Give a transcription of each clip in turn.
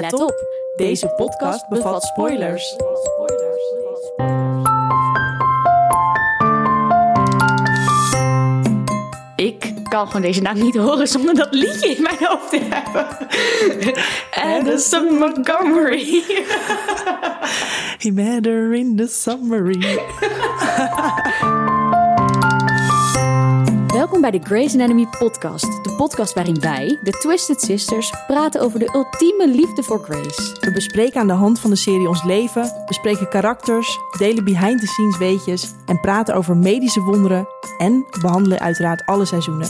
Let op, deze podcast bevat spoilers. Ik kan gewoon deze naam niet horen zonder dat liedje in mijn hoofd te hebben. Addison Montgomery. He met her in the summary. Welkom bij de Grey's Anatomy podcast. De podcast waarin wij, de Twisted Sisters, praten over de ultieme liefde voor Grace. We bespreken aan de hand van de serie ons leven, bespreken karakters, delen behind-the-scenes weetjes en praten over medische wonderen en behandelen uiteraard alle seizoenen.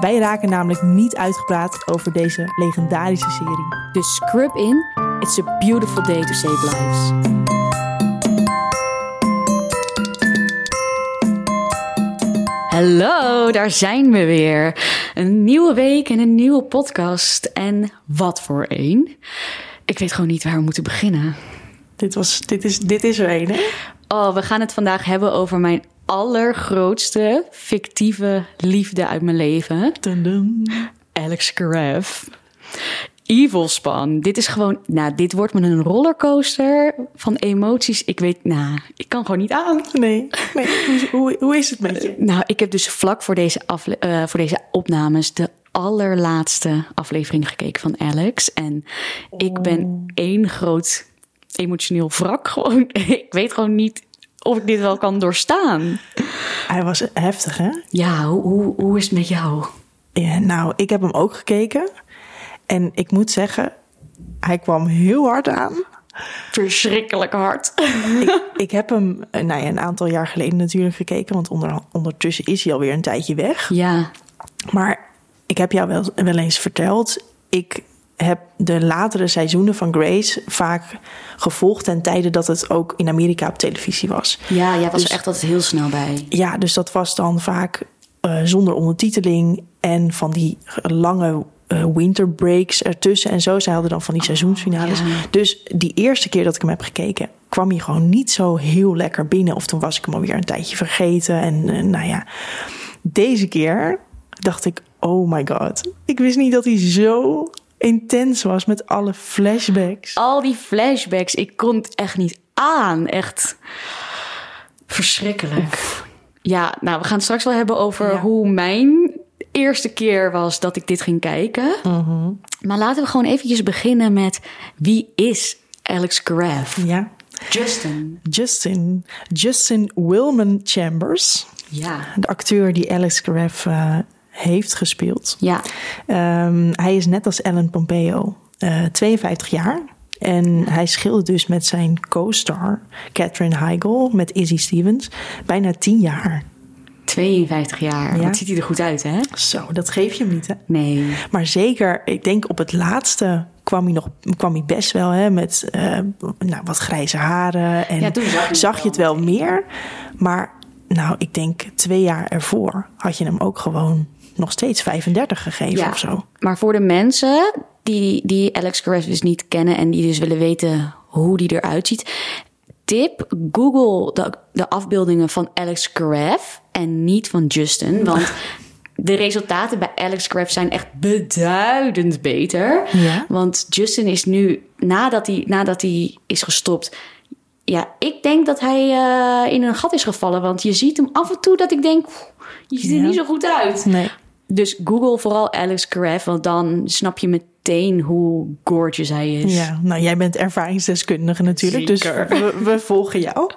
Wij raken namelijk niet uitgepraat over deze legendarische serie. Dus scrub in, it's a beautiful day to save lives. Hallo, daar zijn we weer. Een nieuwe week en een nieuwe podcast. En wat voor één. Ik weet gewoon niet waar we moeten beginnen. Dit, was, dit, is, dit is er een, hè? Oh, we gaan het vandaag hebben over mijn allergrootste fictieve liefde uit mijn leven. Dun dun. Alex Karev. Evil Span. Dit is gewoon, nou, dit wordt me een rollercoaster van emoties. Ik weet, nou, ik kan gewoon niet aan. Nee, nee. Hoe, hoe, hoe is het met je? Nou, ik heb dus vlak voor deze, afle- eh, voor deze opnames de allerlaatste aflevering gekeken van Alex. En ik ben één groot emotioneel wrak. Gewoon, ik weet gewoon niet of ik dit wel kan doorstaan. Hij was heftig, hè? Ja, hoe, hoe, hoe is het met jou? Ja, nou, ik heb hem ook gekeken. En ik moet zeggen, hij kwam heel hard aan. Verschrikkelijk hard. ik, ik heb hem eh, nou ja, een aantal jaar geleden natuurlijk gekeken. Want onder, ondertussen is hij alweer een tijdje weg. Ja, Maar ik heb jou wel, wel eens verteld. Ik heb de latere seizoenen van Grace vaak gevolgd ten tijde dat het ook in Amerika op televisie was. ja jij was Dus- er echt altijd heel snel bij. Ja, dus dat was dan vaak eh, zonder ondertiteling en van die lange eh, winter breaks ertussen en zo. Zij hadden dan van die seizoensfinales. ja. Dus die eerste keer dat ik hem heb gekeken, kwam hij gewoon niet zo heel lekker binnen. Of toen was ik hem alweer een tijdje vergeten. En eh, nou ja, deze keer dacht ik, oh my god. Ik wist niet dat hij zo intens was met alle flashbacks. Al die flashbacks, ik kon het echt niet aan. Echt verschrikkelijk. Ja, nou, we gaan het straks wel hebben over Ja. hoe mijn eerste keer was dat ik dit ging kijken. Maar laten we gewoon eventjes beginnen met wie is Alex Karev? Ja. Justin. Justin, Justin Wilman Chambers. Ja. De acteur die Alex Karev eh, heeft gespeeld. Ja. Ehm, hij is net als Ellen Pompeo eh, 52 jaar. En hij scheelde dus met zijn co-star Catherine Heigl, met Izzy Stevens, bijna 10 jaar. 52 jaar. Ja. Wat ziet hij er goed uit, hè? Zo, dat geef je hem niet, hè? Nee. Maar zeker, ik denk op het laatste kwam hij, nog, kwam hij best wel hè, met eh, nou, wat grijze haren. En Ja, toen zag je het zag je het wel meer. Maar nou, ik denk twee jaar ervoor had je hem ook gewoon nog steeds 35 gegeven of zo. Maar voor de mensen die, die Alex Karev dus niet kennen en die dus willen weten hoe die eruit ziet. Tip, Google de, de afbeeldingen van Alex Karev en niet van Justin. Want de resultaten bij Alex Karev zijn echt beduidend beter. Ja. Want Justin is nu, nadat hij, nadat hij is gestopt... Ja, ik denk dat hij eh, in een gat is gevallen. Want je ziet hem af en toe dat ik denk... Je ziet er Ja. niet zo goed uit. Nee. Dus Google vooral Alex Karev, want dan snap je meteen hoe gorgeous hij is. Ja, nou jij bent ervaringsdeskundige natuurlijk, Zeker. dus we, we volgen jou.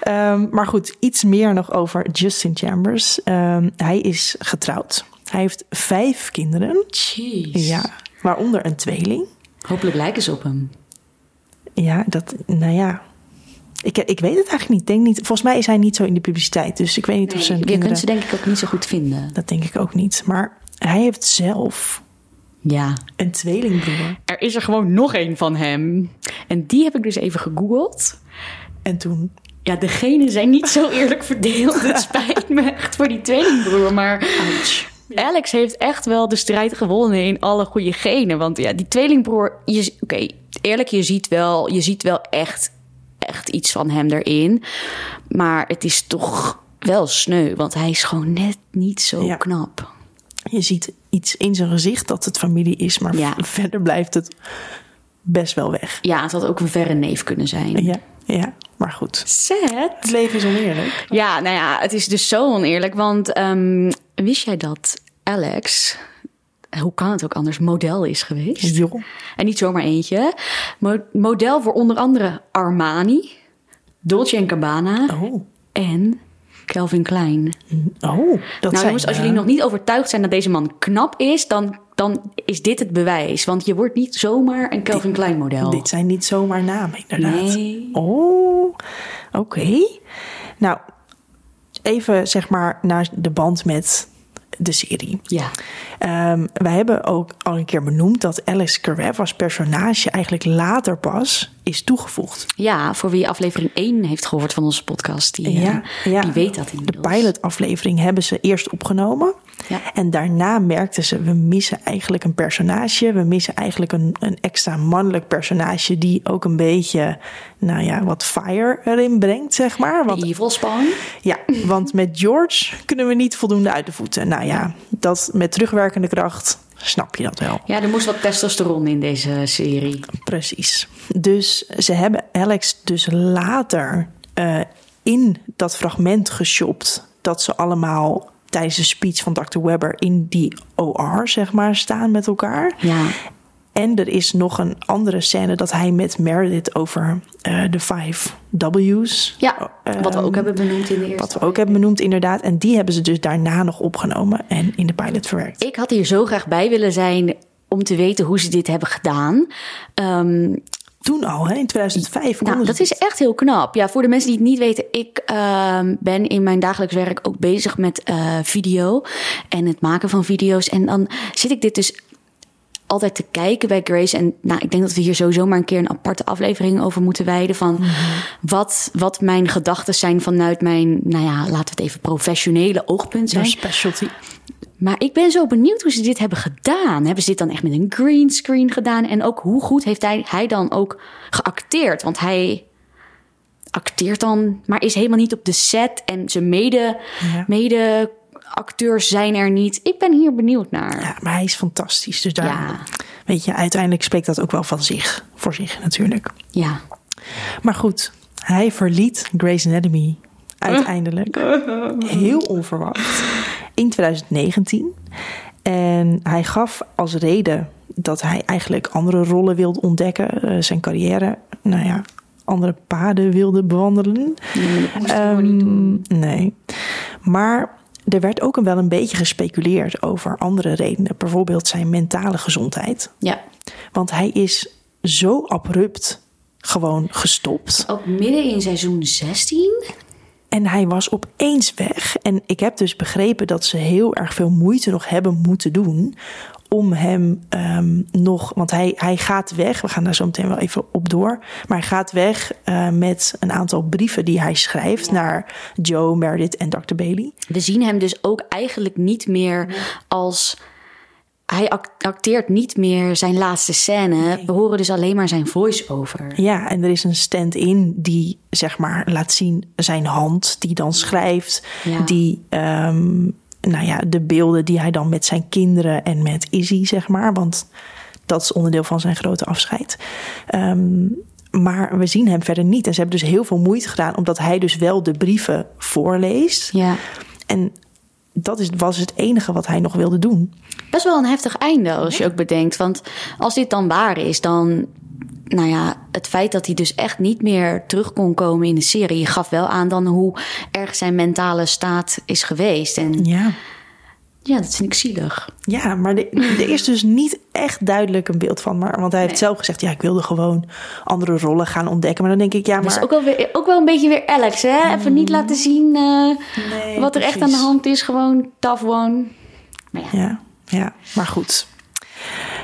Ehm, maar goed, iets meer nog over Justin Chambers. Ehm, hij is getrouwd. Hij heeft vijf kinderen, Jeez. ja, waaronder een tweeling. Hopelijk lijken ze op hem. Ja, dat, nou ja. Ik, ik weet het eigenlijk niet. Denk niet. Volgens mij is hij niet zo in de publiciteit. Dus ik weet niet of zijn je kinderen... kunt ze denk ik ook niet zo goed vinden. Dat denk ik ook niet. Maar hij heeft zelf Ja. een tweelingbroer. Er is er gewoon nog één van hem. En die heb ik dus even gegoogeld. En toen... Ja, de genen zijn niet zo eerlijk verdeeld. Het spijt me echt voor die tweelingbroer. Maar Alex heeft echt wel de strijd gewonnen in alle goede genen. Want ja, die tweelingbroer... Oké, eerlijk, je ziet, wel, je ziet wel echt, echt iets van hem erin. Maar het is toch wel sneu. Want hij is gewoon net niet zo Ja. Best wel weg. Ja, het had ook een verre neef kunnen zijn. Ja, ja. maar goed. Zet. Het leven is oneerlijk. Ja, nou ja, het is dus zo oneerlijk. Want ehm, wist jij dat Alex, hoe kan het ook anders, model is geweest? Joh. En niet zomaar eentje. Mo- model voor onder andere Armani, Dolce Gabbana Oh. en Calvin Klein. Oh, dat nou zijn, jongens, als jullie nog niet overtuigd zijn dat deze man knap is, dan, dan is dit het bewijs. Want je wordt niet zomaar een Calvin Klein model. Dit zijn niet zomaar namen, inderdaad. Nee. Oh, oké. Nou, even zeg maar naar de band met de serie. Ja. Ehm, wij hebben ook al een keer benoemd dat Alice Karev als personage eigenlijk later pas is toegevoegd. ja, voor wie aflevering 1 heeft gehoord van onze podcast, die, eh, Ja, ja. die weet dat De inmiddels. pilotaflevering hebben ze eerst opgenomen. Ja. En daarna merkten ze, we missen eigenlijk een personage. We missen eigenlijk een, een extra mannelijk personage die ook een beetje, nou ja, wat fire erin brengt, zeg maar. Want Evil Spawn. Ja, want met George kunnen we niet voldoende uit de voeten. Nou ja, dat met terugwerkende kracht snap je dat wel. Ja, er moest wat testosteron in deze serie. Precies. Dus ze hebben Alex dus later eh, in dat fragment geshopt dat ze allemaal tijdens de speech van Dr. Webber in die OR, zeg maar, staan met elkaar. Ja. En er is nog een andere scène dat hij met Meredith over eh, de Five W's. Ja, wat we ook hebben benoemd in de eerste. Ehm, Wat we ook hebben benoemd, inderdaad. En die hebben ze dus daarna nog opgenomen en in de pilot verwerkt. Ik had hier zo graag bij willen zijn om te weten hoe ze dit hebben gedaan. Ehm, Toen al, hè, in 2005. nou, dat is echt heel knap. Ja, voor de mensen die het niet weten, ik ehm, ben in mijn dagelijks werk ook bezig met eh, video en het maken van video's. En dan zit ik dit dus altijd te kijken bij Grace. En nou, ik denk dat we hier sowieso maar een keer een aparte aflevering over moeten wijden. Van Mhm. wat, wat mijn gedachten zijn vanuit mijn, nou ja, laten we het even professionele oogpunt Your zijn. specialty. Maar ik ben zo benieuwd hoe ze dit hebben gedaan. Hebben ze dit dan echt met een green screen gedaan? En ook hoe goed heeft hij, hij dan ook geacteerd? Want hij acteert dan, maar is helemaal niet op de set. En zijn mede, Ja. mede acteurs zijn er niet. Ik ben hier benieuwd naar. Ja, maar hij is fantastisch. Dus daar, Ja. weet je, uiteindelijk spreekt dat ook wel van zich. Voor zich natuurlijk. Ja. Maar goed, hij verliet Grey's Anatomy uiteindelijk. Heel onverwacht. In 2019. En hij gaf als reden dat hij eigenlijk andere rollen wilde ontdekken. eh, zijn carrière, nou ja, andere paden wilde bewandelen. Nee, dat niet doen. Ehm, Nee. Maar er werd ook wel een beetje gespeculeerd over andere redenen. Bijvoorbeeld zijn mentale gezondheid. Ja. Want hij is zo abrupt gewoon gestopt. Ook midden in seizoen 16. En hij was opeens weg. En ik heb dus begrepen dat ze heel erg veel moeite nog hebben moeten doen. Om hem ehm, nog. Want hij, hij gaat weg. We gaan daar zo meteen wel even op door. Maar hij gaat weg eh, met een aantal brieven die hij schrijft naar Joe, Meredith en Dr. Bailey. We zien hem dus ook eigenlijk niet meer als. Hij act- acteert niet meer zijn laatste scène. We horen dus alleen maar zijn voice-over. Ja, en er is een stand-in die zeg maar laat zien zijn hand, die dan schrijft, Ja. die ehm, nou ja, de beelden die hij dan met zijn kinderen en met Izzy zeg maar, want dat is onderdeel van zijn grote afscheid. Ehm, maar we zien hem verder niet. En ze hebben dus heel veel moeite gedaan, omdat hij dus wel de brieven voorleest. Ja. En dat is, was het enige wat hij nog wilde doen. Best wel een heftig einde als je ook bedenkt. Want als dit dan waar is, dan. Nou ja, het feit dat hij dus echt niet meer terug kon komen in de serie, gaf wel aan dan hoe erg zijn mentale staat is geweest. En Ja. Ja, dat vind ik zielig. Ja, maar de- er is dus niet echt duidelijk een beeld van. Maar, want hij heeft zelf gezegd, ja, ik wilde gewoon andere rollen gaan ontdekken. Maar dan denk ik, ja, Dat maar... is ook wel, weer, ook wel een beetje weer Alex, hè? Even niet laten zien eh, Nee, wat er echt aan de hand is. Gewoon tough one. Maar ja, Ja, ja, maar goed.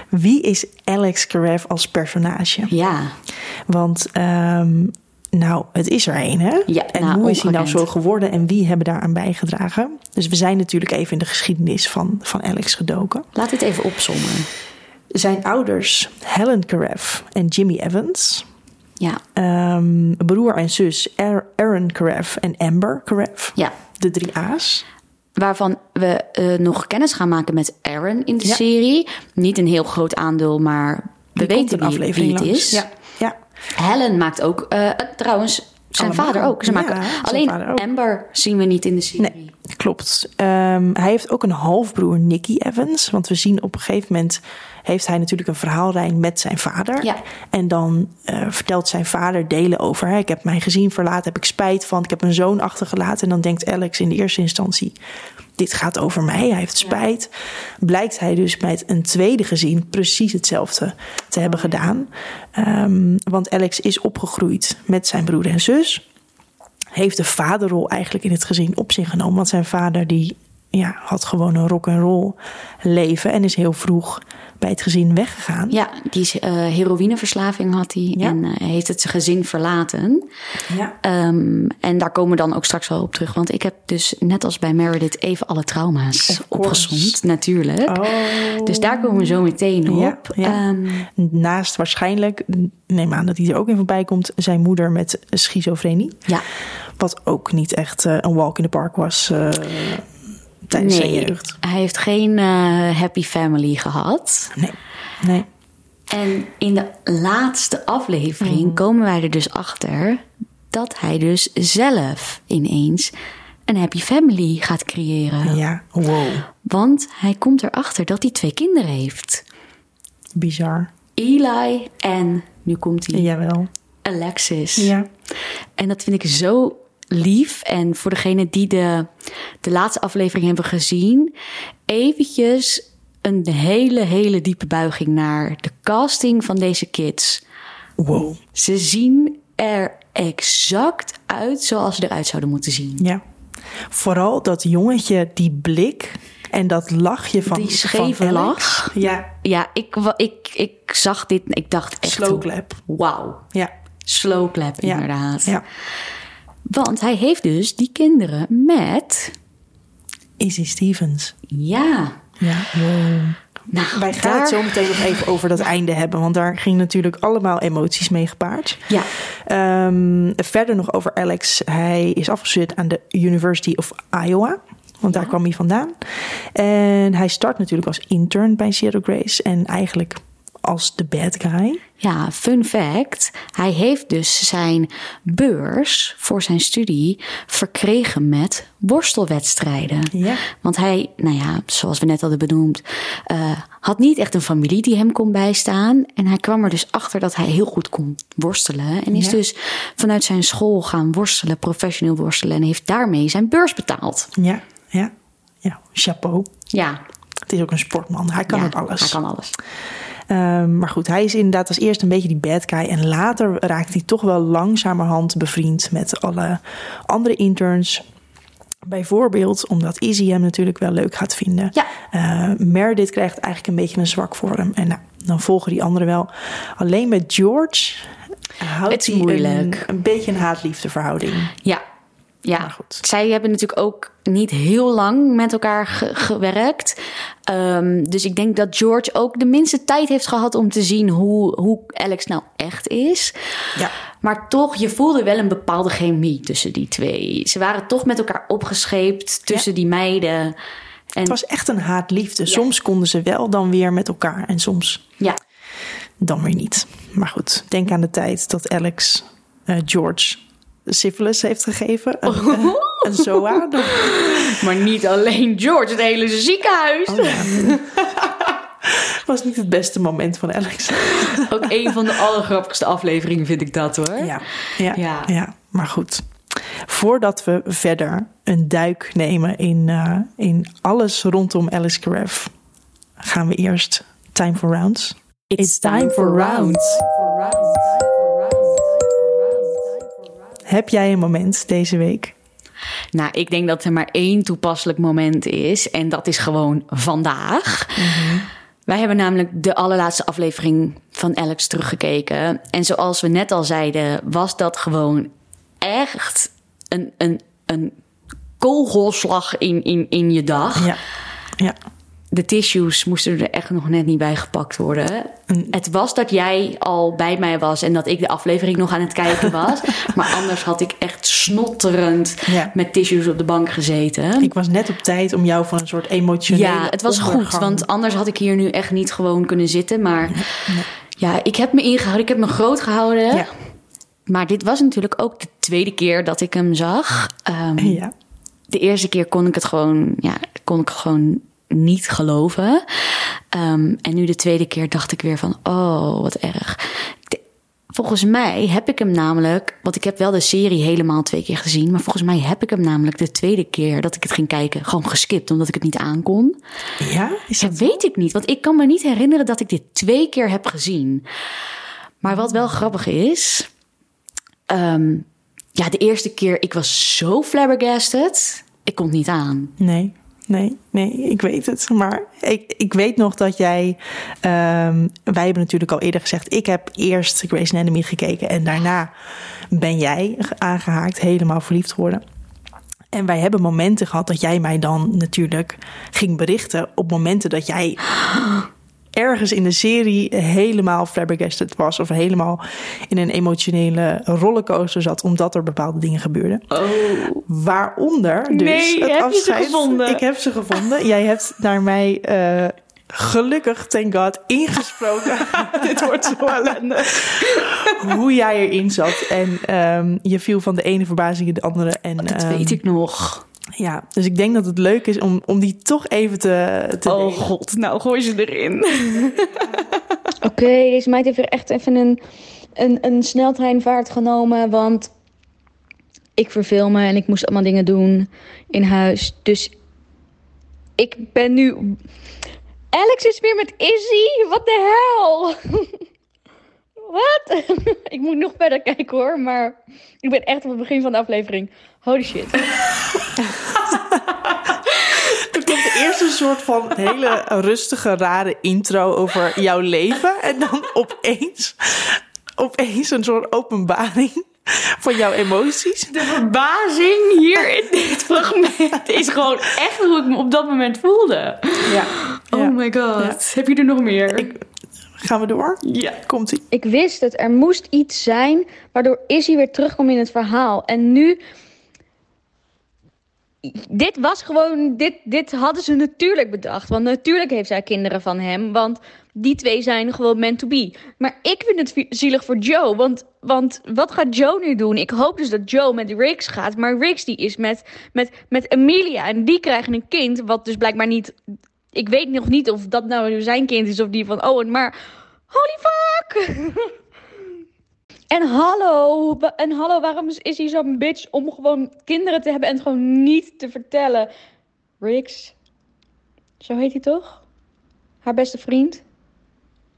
Wie is Alex Karev als personage? ja. Want, ehm, nou, het is er één, hè? Ja, en nou, hoe is hij nou zo geworden en wie hebben daaraan bijgedragen? Dus we zijn natuurlijk even in de geschiedenis van, van Alex gedoken. laat dit even opzommen. Zijn ouders, Helen Karev en Jimmy Evans... Ja, Ehm, broer en zus Ar- Aaron Karev en Amber Karev. ja. De drie A's. Waarvan we eh, nog kennis gaan maken met Aaron in de Ja. serie. Niet een heel groot aandeel, maar we Die weten wie, aflevering wie het langs. is. Ja. Helen maakt ook, eh, trouwens, zijn Allemaal. vader ook. Ze Ja, maken, alleen ook. Amber zien we niet in de serie. Nee, klopt. Ehm, hij heeft ook een halfbroer, Nicky Evans. Want we zien op een gegeven moment... heeft hij natuurlijk een verhaallijn met zijn vader. Ja. En dan eh, vertelt zijn vader delen over... Hè, ik heb mijn gezin verlaten, heb ik spijt van. Ik heb een zoon achtergelaten. En dan denkt Alex in de eerste instantie... dit gaat over mij, hij heeft spijt. Blijkt hij dus met een tweede gezin... precies hetzelfde te hebben gedaan. Ehm, want Alex is opgegroeid met zijn broer en zus heeft de vaderrol eigenlijk in het gezin op zich genomen. Want zijn vader die ja, had gewoon een rock and roll leven en is heel vroeg bij het gezin weggegaan. Ja, die is, eh, heroïneverslaving had hij Ja. en eh, heeft het zijn gezin verlaten. Ja. Ehm, en daar komen we dan ook straks wel op terug. Want ik heb dus net als bij Meredith even alle trauma's opgezond, natuurlijk. Oh. Dus daar komen we zo meteen op. Ja, ja. Ehm, Naast waarschijnlijk, neem aan dat hij er ook in voorbij komt, zijn moeder met schizofrenie. ja. Wat ook niet echt eh, een walk in the park was tijdens zijn jeugd. hij heeft geen eh, happy family gehad. Nee, nee. En in de laatste aflevering Mm. komen wij er dus achter dat hij dus zelf ineens een happy family gaat creëren. Ja, wow. Want hij komt erachter dat hij twee kinderen heeft. Bizar. Eli en, nu komt hij, Jawel. Alexis. Ja. En dat vind ik zo lief. En voor degene die de, de laatste aflevering hebben gezien, eventjes een hele, hele diepe buiging naar de casting van deze kids. Wow. Ze zien er exact uit zoals ze eruit zouden moeten zien. Ja. Vooral dat jongetje, die blik en dat lachje van Die scheve van lach. Ja, Ja, ik, ik, ik zag dit ik dacht echt... slow clap. Wauw. Ja. Slow clap, Ja. inderdaad. Ja. Want hij heeft dus die kinderen met... Izzy Stevens. Ja. Ja. Nou, Wij gaan daar- het zo meteen nog even over dat einde hebben, want daar ging natuurlijk allemaal emoties mee gepaard. Ja. Ehm, verder nog over Alex. Hij is afgestudeerd aan de University of Iowa. Want daar kwam hij vandaan. En hij start natuurlijk als intern bij Zero Grace. En eigenlijk als de bad guy. Ja, fun fact. Hij heeft dus zijn beurs voor zijn studie verkregen met worstelwedstrijden. Ja. Want hij, nou ja, zoals we net hadden benoemd, eh, had niet echt een familie die hem kon bijstaan. En hij kwam er dus achter dat hij heel goed kon worstelen. En is Ja. dus vanuit zijn school gaan worstelen, professioneel worstelen. En heeft daarmee zijn beurs betaald. Ja, ja, ja. Chapeau. Ja, Het is ook een sportman. Hij kan ja, ook alles. Hij kan alles. Ehm, maar goed, hij is inderdaad als eerst een beetje die bad guy. En later raakt hij toch wel langzamerhand bevriend met alle andere interns. Bijvoorbeeld omdat Izzy hem natuurlijk wel leuk gaat vinden. Ja. Eh, Meredith krijgt eigenlijk een beetje een zwak voor hem. En nou, dan volgen die anderen wel. Alleen met George houdt hij. Een, een beetje een haat-liefde verhouding. Ja, ja. Maar goed. zij hebben natuurlijk ook niet heel lang met elkaar ge- gewerkt. Ehm, dus ik denk dat George ook de minste tijd heeft gehad om te zien hoe, hoe Alex nou echt is. Ja. Maar toch, je voelde wel een bepaalde chemie tussen die twee. Ze waren toch met elkaar opgescheept tussen die meiden. En Het was echt een haat-liefde. Soms konden ze wel dan weer met elkaar. En soms ja, dan weer niet. Maar goed, denk aan de tijd dat Alex eh, George syphilis heeft gegeven. Een, een SOA. maar niet alleen George, het hele ziekenhuis. Oh, ja. Was niet het beste moment van Alex. Ook een van de allergrappigste afleveringen vind ik dat hoor. Ja, ja, Ja. ja. maar goed. Voordat we verder een duik nemen in, eh, in alles rondom Alice Carafe, gaan we eerst Time for Rounds. It's time for rounds. Heb jij een moment deze week? Nou, ik denk dat er maar één toepasselijk moment is. En dat is gewoon vandaag. Wij hebben namelijk de allerlaatste aflevering van Alex teruggekeken. En zoals we net al zeiden, was dat gewoon echt een, een, een kogelslag in, in, in je dag. Ja, ja. De tissues moesten er echt nog net niet bij gepakt worden. Het was dat jij al bij mij was en dat ik de aflevering nog aan het kijken was. maar anders had ik echt snotterend Ja. met tissues op de bank gezeten. Ik was net op tijd om jou van een soort emotionele Ja, het was goed, want anders had ik hier nu echt niet gewoon kunnen zitten. Maar Ja, ik heb me ingehouden. Ik heb me groot gehouden. Ja. Maar dit was natuurlijk ook de tweede keer dat ik hem zag. Ehm, Ja. de eerste keer kon ik het gewoon, ja, kon ik gewoon niet geloven. Ehm, en nu de tweede keer dacht ik weer van, oh, wat erg. De- volgens mij heb ik hem namelijk, want ik heb wel de serie helemaal twee keer gezien, maar volgens mij heb ik hem namelijk de tweede keer dat ik het ging kijken gewoon geskipt, omdat ik het niet aankon. Ja? Is Dat dat... weet ik niet, want ik kan me niet herinneren dat ik dit twee keer heb gezien. Maar wat wel grappig is, ehm, ja, de eerste keer, ik was zo flabbergasted, ik kon het niet aan. Nee, nee, nee, ik weet het. Maar ik, ik weet nog dat jij... ehm, wij hebben natuurlijk al eerder gezegd... ik heb eerst Grey's Anatomy gekeken... en daarna ben jij aangehaakt, helemaal verliefd geworden. En wij hebben momenten gehad dat jij mij dan natuurlijk ging berichten... op momenten dat jij ergens in de serie helemaal flabbergasted was... of helemaal in een emotionele rollercoaster zat... omdat er bepaalde dingen gebeurden. Oh. Waaronder dus Nee, het heb je ze gevonden? Ik heb ze gevonden. Jij hebt naar mij eh, gelukkig, thank God, ingesproken. Dit wordt zo ellendig. Hoe jij erin zat. En ehm, je viel van de ene verbazing in de andere. En, Dat ehm, weet ik nog. Ja, dus ik denk dat het leuk is om, om die toch even te, te Oh delen. god, nou gooi ze erin. Oké, deze meid heeft er echt even een, een, een sneltreinvaart genomen. Want ik verveel me en ik moest allemaal dingen doen in huis. Dus ik ben nu. Alex is weer met Izzy. Wat de hel? Wat? ik moet nog verder kijken hoor. Maar ik ben echt op het begin van de aflevering. Holy shit. Er komt eerst een soort van hele rustige, rare intro over jouw leven. En dan opeens, opeens een soort openbaring van jouw emoties. De verbazing hier in dit fragment is gewoon echt hoe ik me op dat moment voelde. Ja. Oh Ja. my god. Heb je er nog meer? Gaan we door? Ja. Komt ie. Ik wist het. Er moest iets zijn waardoor Izzy weer terugkwam in het verhaal. En nu. Dit was gewoon. Dit, dit hadden ze natuurlijk bedacht. Want natuurlijk heeft zij kinderen van hem. Want die twee zijn gewoon meant to be. Maar ik vind het zielig voor Joe. Want, want wat gaat Joe nu doen? Ik hoop dus dat Joe met Riggs gaat. Maar Riggs die is met, met, met Amelia. En die krijgen een kind. Wat dus blijkbaar niet. Ik weet nog niet of dat nou zijn kind is of die van Owen. Maar. Holy fuck! En hallo, en hallo, waarom is, is hij zo'n bitch om gewoon kinderen te hebben en het gewoon niet te vertellen? Riggs, zo heet hij toch? Haar beste vriend?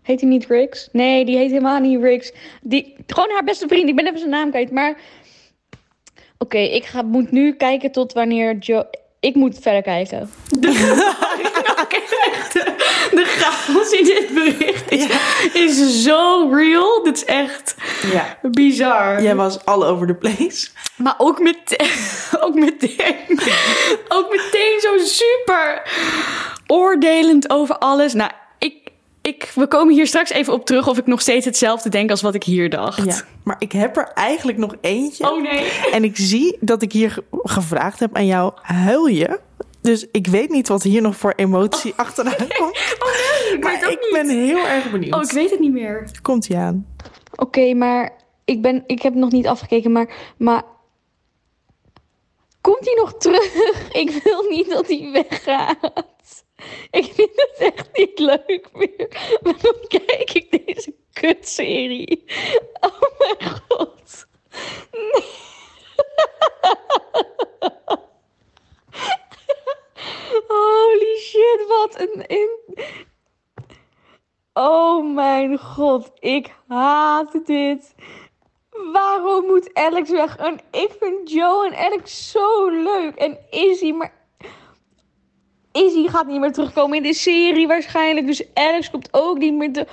Heet hij niet Riggs? Nee, die heet helemaal niet Riggs. Die, gewoon haar beste vriend, ik ben even zijn naam kwijt, maar... Oké, ik ga, moet nu kijken tot wanneer Joe... Ik moet verder kijken. Oké, echt. De chaos in dit bericht is, is zo real. Dit is echt Ja. bizar. Jij was all over the place. Maar ook meteen, ook meteen, ook meteen zo super oordelend over alles. Nou, ik, ik, we komen hier straks even op terug of ik nog steeds hetzelfde denk als wat ik hier dacht. Ja. Maar ik heb er eigenlijk nog eentje. Oh nee. En ik zie dat ik hier ge- gevraagd heb aan jou, huil je? Dus ik weet niet wat hier nog voor emotie achteraan komt. Oh nee, ik Maar weet ook ik niet. ben heel erg benieuwd. Oh, ik weet het niet meer. Komt ie aan. Oké, maar ik, ben, ik heb nog niet afgekeken, maar, maar... Komt hij nog terug? Ik wil niet dat hij weggaat. Ik vind het echt niet leuk meer. Waarom kijk ik deze kutserie? Oh mijn god. Nee. Holy shit, wat een... In... Oh mijn god, ik haat dit. Waarom moet Alex weg? En ik vind Joe en Alex zo leuk. En Izzy, maar... Izzy gaat niet meer terugkomen in de serie waarschijnlijk. Dus Alex komt ook niet meer te...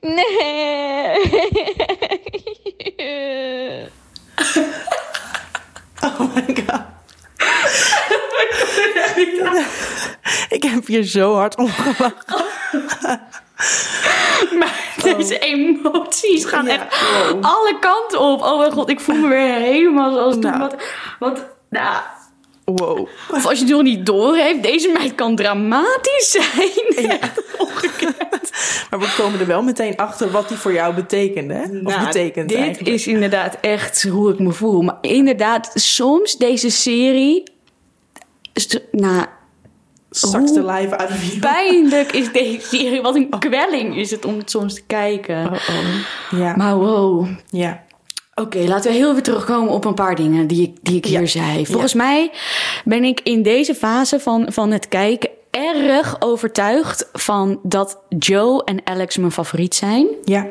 Nee. Oh my god. Ik heb hier zo hard om gelachen. Maar deze emoties gaan Ja, echt wow. alle kanten op. Oh mijn god, ik voel me weer helemaal zoals toen. Nou. Want, want nou, Wow. Of als je het nog niet door heeft, deze meid kan dramatisch zijn. Echt ongekend. Maar we komen er wel meteen achter wat die voor jou betekende. Hè? Of Nou, betekent dit eigenlijk. is inderdaad echt hoe ik me voel. Maar inderdaad, soms deze serie... Nou, Straks de live uit de pijnlijk is deze serie. Wat een kwelling is het om het soms te kijken. Oh, oh. Ja, Maar wow. ja. Oké, laten we heel even terugkomen op een paar dingen die ik, die ik hier Ja. zei. Volgens mij ben ik in deze fase van, van het kijken erg overtuigd van dat Joe en Alex mijn favoriet zijn. Ja,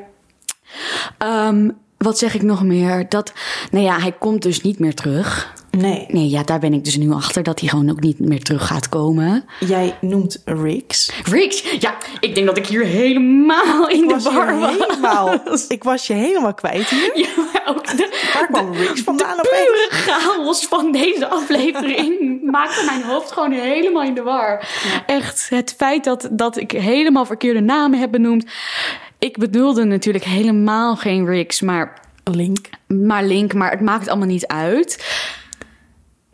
Ehm, wat zeg ik nog meer? Dat, nou ja, hij komt dus niet meer terug. Nee. Nee, ja, daar ben ik dus nu achter dat hij gewoon ook niet meer terug gaat komen. Jij noemt Riggs. Riggs, ja, ik denk dat ik hier helemaal in Ik de war was. helemaal, ik was je helemaal kwijt hier. Ja, maar ook de, Waar kwam Riggs vandaan opeens? pure chaos van deze aflevering maakte mijn hoofd gewoon helemaal in de war. Echt, het feit dat, dat ik helemaal verkeerde namen heb benoemd. Ik bedoelde natuurlijk helemaal geen Riggs, maar, Link. maar Link. Maar het maakt allemaal niet uit.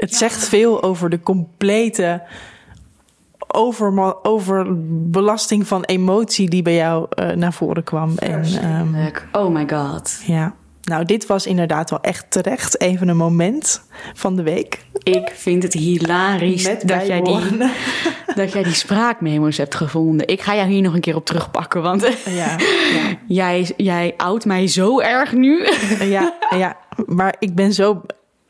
Het zegt veel over de complete overma- overbelasting van emotie die bij jou eh, naar voren kwam. En, ehm, Oh my god. ja. Nou, dit was inderdaad wel echt terecht even een moment van de week. Ik vind het hilarisch Met dat jij, die, dat jij die spraakmemo's hebt gevonden. Ik ga jou hier nog een keer op terugpakken, want Ja, ja. jij, jij oudt mij zo erg nu. ja, ja, maar ik ben zo,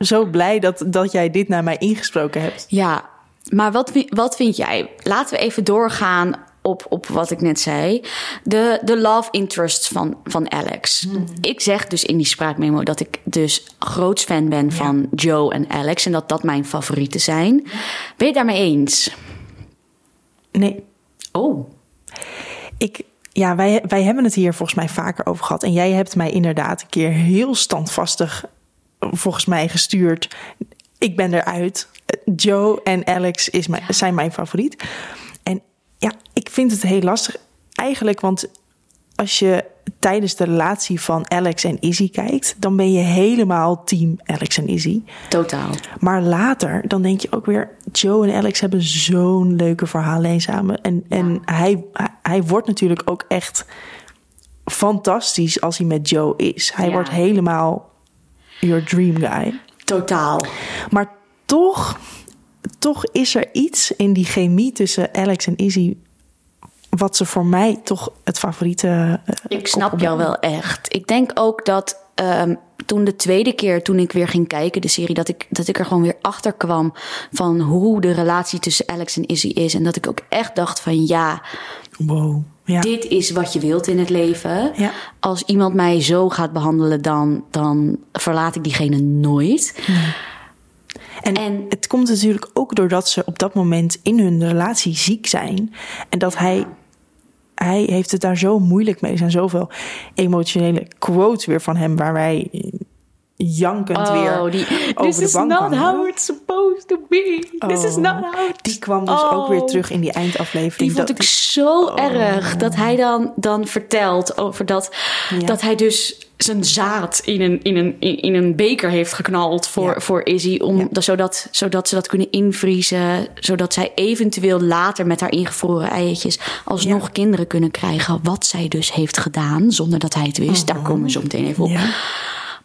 zo blij dat, dat jij dit naar mij ingesproken hebt. Ja, maar wat, wat vind jij? Laten we even doorgaan op, op wat ik net zei. De, de love interests van, van Alex. Ik zeg dus in die spraakmemo dat ik dus groots fan ben van Joe en Alex. En dat dat mijn favorieten zijn. Ben je het daarmee eens? Nee, Oh. ik, ja, wij, wij hebben het hier volgens mij vaker over gehad. En jij hebt mij inderdaad een keer heel standvastig volgens mij gestuurd. Ik ben eruit. Joe en Alex is mijn, zijn mijn favoriet. En ja, ik vind het heel lastig eigenlijk, want als je tijdens de relatie van Alex en Izzy kijkt, dan ben je helemaal team Alex en Izzy. Totaal. Maar later, dan denk je ook weer... Joe en Alex hebben zo'n leuke verhaallijn samen. En, en hij, hij, hij wordt natuurlijk ook echt fantastisch als hij met Joe is. Hij Ja. wordt helemaal your dream guy. Totaal. Maar toch, toch is er iets in die chemie tussen Alex en Izzy... wat ze voor mij toch het favoriete... eh, Ik snap jou wel echt. Ik denk ook dat ehm, toen de tweede keer, toen ik weer ging kijken, de serie, dat ik, dat ik er gewoon weer achter kwam van hoe de relatie tussen Alex en Izzy is. En dat ik ook echt dacht van ja, Wow. Ja. dit is wat je wilt in het leven. Ja. Als iemand mij zo gaat behandelen, dan, dan verlaat ik diegene nooit. En, En- het komt natuurlijk ook doordat ze op dat moment in hun relatie ziek zijn. En dat hij, hij heeft het daar zo moeilijk mee. Er zijn zoveel emotionele quotes weer van hem... waar wij jankend weer Oh, die, over this de is bank not how it's supposed to be. This is Oh, not how it's Die kwam dus ook weer Oh. terug in die eindaflevering. Die vond Dat- ik zo erg dat hij dan, dan vertelt over dat, Ja. dat hij dus zijn zaad in een, in een, in, een beker heeft geknald voor, Ja. voor Izzy. Om, Ja. dat- zodat, zodat ze dat kunnen invriezen. Zodat zij eventueel later met haar ingevroren eitjes alsnog kinderen kunnen krijgen. Wat zij dus heeft gedaan zonder dat hij het wist. Daar komen we zo meteen even op.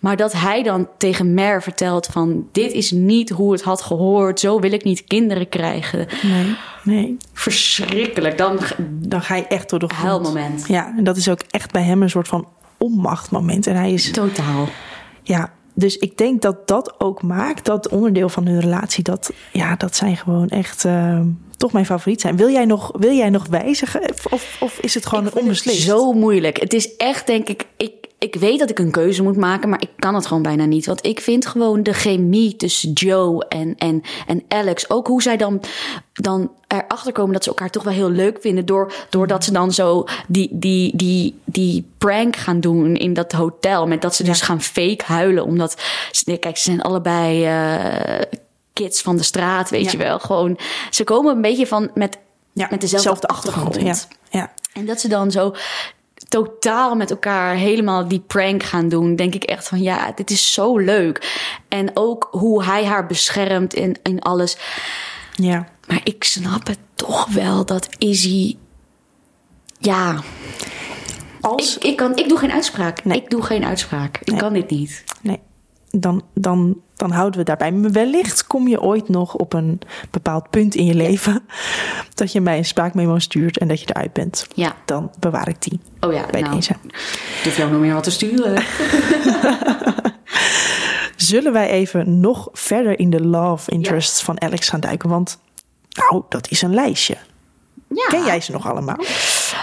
Maar dat hij dan tegen Mer vertelt van... dit is niet hoe het had gehoord. Zo wil ik niet kinderen krijgen. Nee, nee. Verschrikkelijk. Dan Dan ga je echt door de grond. huilmoment. Ja, en dat is ook echt bij hem een soort van onmachtmoment. En hij is Totaal. Ja, dus ik denk dat dat ook maakt dat onderdeel van hun relatie, dat, ja, dat zijn gewoon echt eh, toch mijn favoriet zijn. Wil jij nog, wil jij nog wijzigen of, of is het gewoon onbeslist? Zo moeilijk. Het is echt, denk ik, ik... Ik weet dat ik een keuze moet maken, maar ik kan het gewoon bijna niet. Want ik vind gewoon de chemie tussen Joe en, en, en Alex... ook hoe zij dan, dan erachter komen dat ze elkaar toch wel heel leuk vinden... Door, doordat ze dan zo die, die, die, die prank gaan doen in dat hotel... met dat ze dus gaan fake huilen. Omdat, ze- kijk, ze zijn allebei... eh, kids van de straat, weet Ja. je wel. Gewoon, ze komen een beetje van met, Ja, met dezelfde zelfde achtergrond. Ja, ja. En dat ze dan zo totaal met elkaar helemaal die prank gaan doen, denk ik echt van ja, dit is zo leuk. En ook hoe hij haar beschermt in, in alles. Ja. Maar ik snap het toch wel dat Izzy. Ja. Als... Ik, ik, kan, ik doe geen uitspraak. Nee. Ik doe geen uitspraak. Ik kan dit niet. Nee, dan, dan, dan houden we daarbij. Maar wellicht kom je ooit nog op een bepaald punt in je leven... dat je mij een spraakmemo stuurt en dat je eruit bent. Ja. Dan bewaar ik die Oh ja, bij nou, deze. ik durf jou nog meer wat te sturen. Zullen wij even nog verder in de love interests van Alex gaan duiken? Want nou, dat is een lijstje. Ja. Ken jij ze nog allemaal?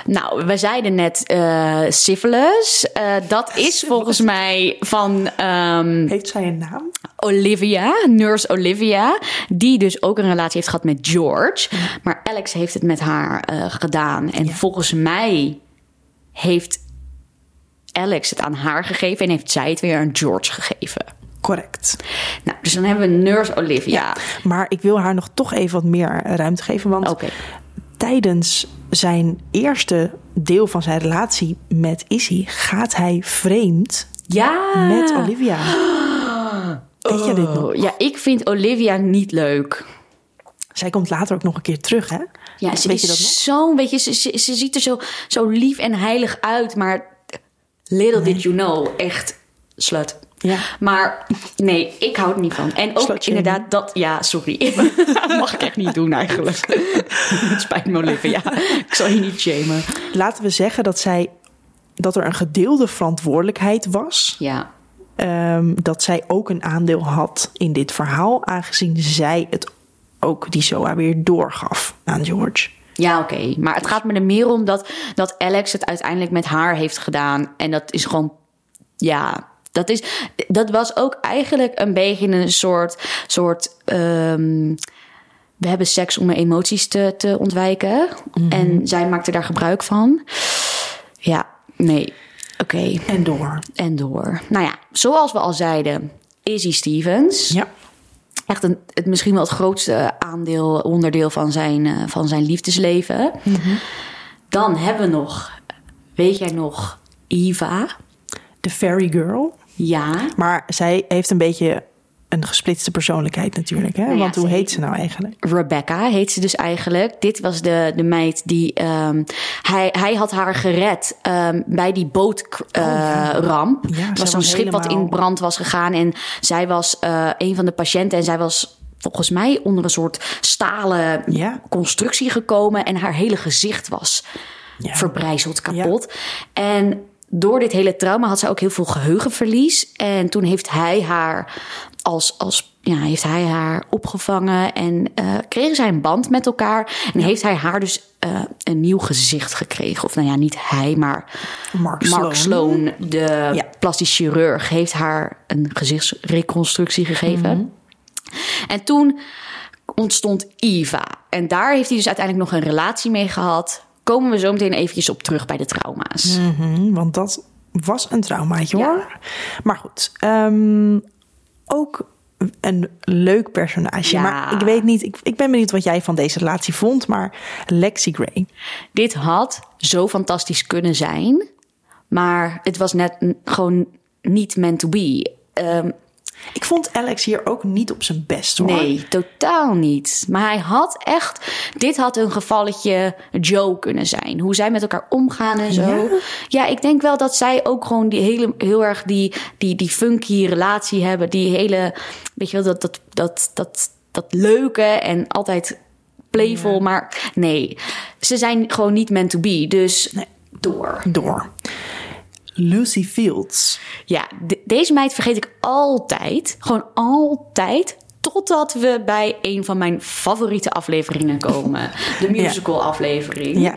Nou, we zeiden net eh syphilis. Eh, dat is volgens mij van ehm, Heeft zij een naam? Olivia, nurse Olivia. Die dus ook een relatie heeft gehad met George. Maar Alex heeft het met haar eh, gedaan. En volgens mij heeft Alex het aan haar gegeven. En heeft zij het weer aan George gegeven. Correct. Nou, dus dan hebben we nurse Olivia. Maar ik wil haar nog toch even wat meer ruimte geven. Want tijdens zijn eerste deel van zijn relatie met Izzy... gaat hij vreemd Ja. met Olivia. Weet je dit nog? Oh, ja, ik vind Olivia niet leuk. Zij komt later ook nog een keer terug, hè? Ja, ze is zo'n beetje, ze, ze, ze ziet er zo, zo lief en heilig uit, maar little did you know, echt slut. Ja. Maar nee, ik hou er niet van. En ook inderdaad dat, ja, sorry. Mag ik echt niet doen eigenlijk. Het spijt me, Olivia. Ik zal je niet shamen. Laten we zeggen dat zij dat er een gedeelde verantwoordelijkheid was. Ja, Ehm, dat zij ook een aandeel had in dit verhaal, aangezien zij het ook die SOA weer doorgaf aan George. ja oké. Maar het gaat me er meer om dat, dat Alex het uiteindelijk met haar heeft gedaan. En dat is gewoon, ja, dat, is, dat was ook eigenlijk een beetje een soort, soort ehm, we hebben seks om mijn emoties te, te ontwijken. En zij maakte daar gebruik van. Ja, nee, oké. En door. En door. Nou ja, zoals we al zeiden, Izzy Stevens. Ja. Echt een, het misschien wel het grootste aandeel, onderdeel van zijn, eh, van zijn liefdesleven. Dan hebben we nog, weet jij nog, Eva? De Fairy Girl. Ja. Maar zij heeft een beetje een gesplitste persoonlijkheid natuurlijk. Hè? Nou ja, Want hoe heet ze nou eigenlijk? Rebecca heet ze dus eigenlijk. Dit was de, de meid die. ehm, hij, hij had haar gered ehm, bij die bootramp. Oh, Ja, het zij was zo'n schip wat in brand was gegaan. En zij was eh, een van de patiënten. En zij was volgens mij onder een soort stalen Ja. constructie gekomen. En haar hele gezicht was Ja. verbrijzeld kapot. En door dit hele trauma had zij ook heel veel geheugenverlies. En toen heeft hij haar als, als ja, heeft hij haar opgevangen en eh, kregen zij een band met elkaar. En heeft hij haar dus eh, een nieuw gezicht gekregen. Of nou ja, niet hij, maar Mark Mark Sloan. Sloan, de Ja. plastisch chirurg, heeft haar een gezichtsreconstructie gegeven. En toen ontstond Eva. En daar heeft hij dus uiteindelijk nog een relatie mee gehad. Komen we zo meteen eventjes op terug bij de trauma's. Mhm, want dat was een traumaatje Ja. hoor. Maar goed, ehm, ook een leuk personage. Ja. Maar ik weet niet, ik, ik ben benieuwd wat jij van deze relatie vond. Maar Lexi Gray. Dit had zo fantastisch kunnen zijn. Maar het was net gewoon niet meant to be. Ehm, Ik vond Alex hier ook niet op zijn best hoor. nee, totaal niet. Maar hij had echt... Dit had een gevalletje Joe kunnen zijn. Hoe zij met elkaar omgaan en zo. Ja? Ja, ik denk wel dat zij ook gewoon die hele, heel erg die, die, die funky relatie hebben. Die hele, weet je wel, dat, dat, dat, dat, dat leuke en altijd playful. Maar nee, ze zijn gewoon niet meant to be. Dus Nee. door. Door. Lucy Fields. Ja, de- deze meid vergeet ik altijd. Gewoon altijd. Totdat we bij een van mijn favoriete afleveringen komen. De musical aflevering. Ja.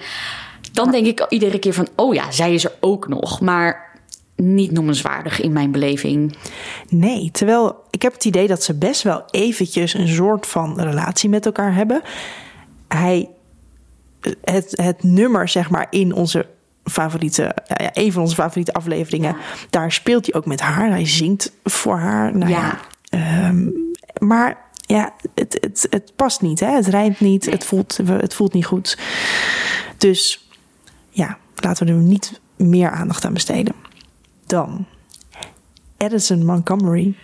Dan denk ik iedere keer van, oh ja, zij is er ook nog. Maar niet noemenswaardig in mijn beleving. Nee, terwijl ik heb het idee dat ze best wel eventjes een soort van relatie met elkaar hebben. Hij, het, het nummer zeg maar in onze favoriete, ja, ja, een van onze favoriete afleveringen, daar speelt hij ook met haar. Hij zingt voor haar. Nou, ja. Ja. Ehm, maar ja, het, het, het past niet, hè? het rijmt niet, het, voelt, het voelt niet goed. Dus ja, laten we er niet meer aandacht aan besteden. Dan Addison Montgomery.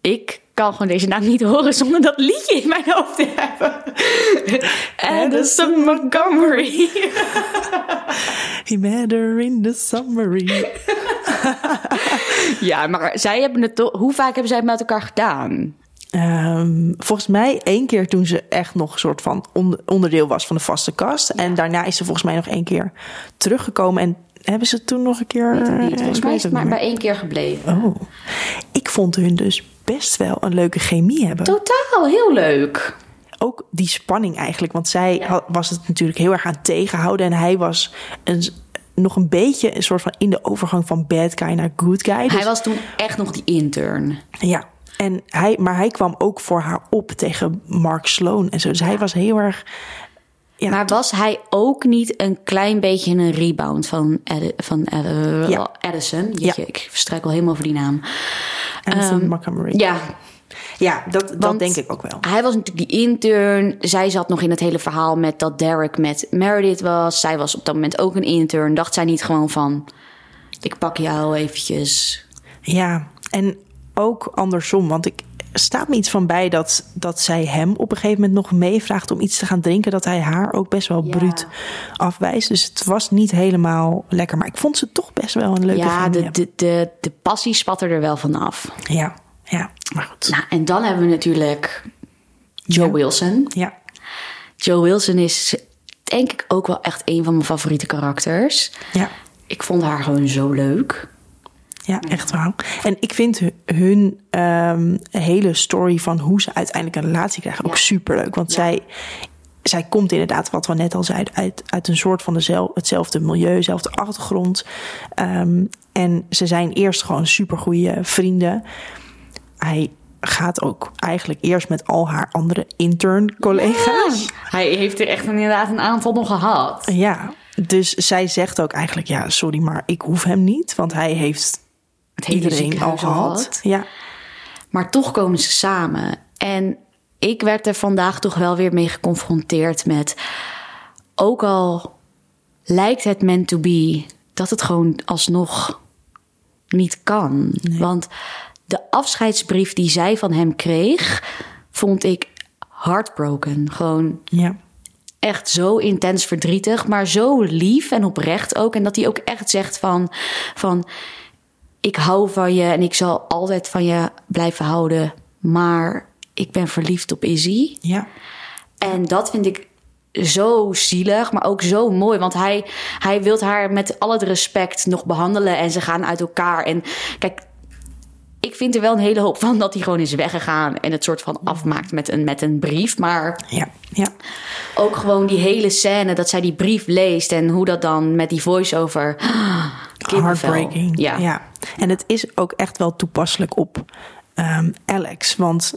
Ik kan gewoon deze naam niet horen zonder dat liedje in mijn hoofd te hebben. Addison Montgomery. He met her in the summary. ja, maar zij hebben het toch... Hoe vaak hebben zij het met elkaar gedaan? Ehm, volgens mij één keer toen ze echt nog een soort van onder- onderdeel was van de vaste kast. En daarna is ze volgens mij nog één keer teruggekomen. En hebben ze toen nog een keer... Niet. eh, Volgens mij is het maar bij één keer gebleven. Oh, ik vond hun dus best wel een leuke chemie hebben. Totaal, heel leuk. Ook die spanning eigenlijk. Want zij Ja. was het natuurlijk heel erg aan tegenhouden. En hij was een, nog een beetje een soort van in de overgang van bad guy naar good guy. Dus- Hij was toen echt nog die intern. Ja, en hij, maar hij kwam ook voor haar op tegen Mark Sloan en zo. Dus hij was heel erg. Ja, Maar was hij ook niet een klein beetje een rebound van, Edi- van Edi- Ja. Edison? Jeetje, ik struikel helemaal over die naam. Addison ehm, Montgomery. Ja, ja dat, dat denk ik ook wel. Hij was natuurlijk die intern. Zij zat nog in het hele verhaal met dat Derek met Meredith was. Zij was op dat moment ook een intern. Dacht zij niet gewoon van... Ik pak jou eventjes. Ja, en ook andersom. Want ik staat me iets van bij dat, dat zij hem op een gegeven moment nog meevraagt om iets te gaan drinken. Dat hij haar ook best wel Ja. bruut afwijst. Dus het was niet helemaal lekker. Maar ik vond ze toch best wel een leuke ja, de, de, de, de passie spat er wel vanaf. Ja, ja, maar goed. Nou, en dan hebben we natuurlijk Joe Ja. Wilson. Ja, Joe Wilson is denk ik ook wel echt een van mijn favoriete karakters. ja. Ik vond haar gewoon zo leuk. Ja, echt waar. En ik vind hu- hun ehm, hele story van hoe ze uiteindelijk een relatie krijgen ook Ja. superleuk. Want zij, zij komt inderdaad, wat we net al zeiden, uit, uit een soort van dezel, hetzelfde milieu, dezelfde achtergrond. Ehm, en ze zijn eerst gewoon supergoeie vrienden. Hij gaat ook eigenlijk eerst met al haar andere intern collega's. Hij heeft er echt inderdaad een aantal nog gehad. Ja, dus zij zegt ook eigenlijk, ja, sorry, maar ik hoef hem niet, want hij heeft Het hele iedereen al gehad. Ja, Maar toch komen ze samen. En ik werd er vandaag toch wel weer mee geconfronteerd met... ook al lijkt het meant to be... dat het gewoon alsnog niet kan. Want de afscheidsbrief die zij van hem kreeg... vond ik heartbroken. Gewoon ja. echt zo intens verdrietig, maar zo lief en oprecht ook. En dat hij ook echt zegt van, van ik hou van je en ik zal altijd van je blijven houden, maar ik ben verliefd op Izzy. Ja, En dat vind ik zo zielig, maar ook zo mooi. Want hij, hij wil haar met al het respect nog behandelen en ze gaan uit elkaar. En kijk, ik vind er wel een hele hoop van dat hij gewoon is weggegaan en het soort van afmaakt met een, met een brief. Maar ja, ja. ook gewoon die hele scène dat zij die brief leest en hoe dat dan met die voice-over. Kippenvel. Heartbreaking. Ja. Ja. En het is ook echt wel toepasselijk op ehm, Alex. Want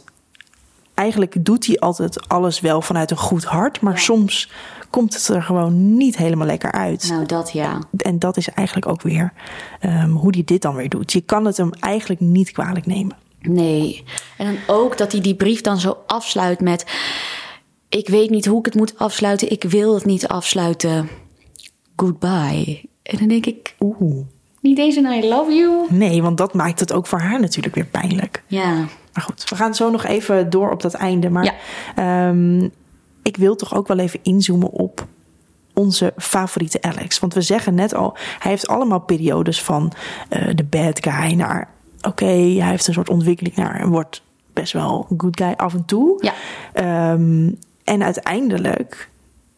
eigenlijk doet hij altijd alles wel vanuit een goed hart. Maar soms komt het er gewoon niet helemaal lekker uit. Nou, dat ja. En dat is eigenlijk ook weer ehm, hoe hij dit dan weer doet. Je kan het hem eigenlijk niet kwalijk nemen. Nee. En dan ook dat hij die brief dan zo afsluit met... Ik weet niet hoe ik het moet afsluiten. Ik wil het niet afsluiten. Goodbye. En dan denk ik... Oeh. Niet eens een I love you. Nee, want dat maakt het ook voor haar natuurlijk weer pijnlijk. Ja. Maar goed, we gaan zo nog even door op dat einde. Maar Ja. ehm, ik wil toch ook wel even inzoomen op onze favoriete Alex. Want we zeggen net al, hij heeft allemaal periodes van eh, de bad guy naar... Oké, hij heeft een soort ontwikkeling naar... en wordt best wel een good guy af en toe. Ja. Ehm, en uiteindelijk,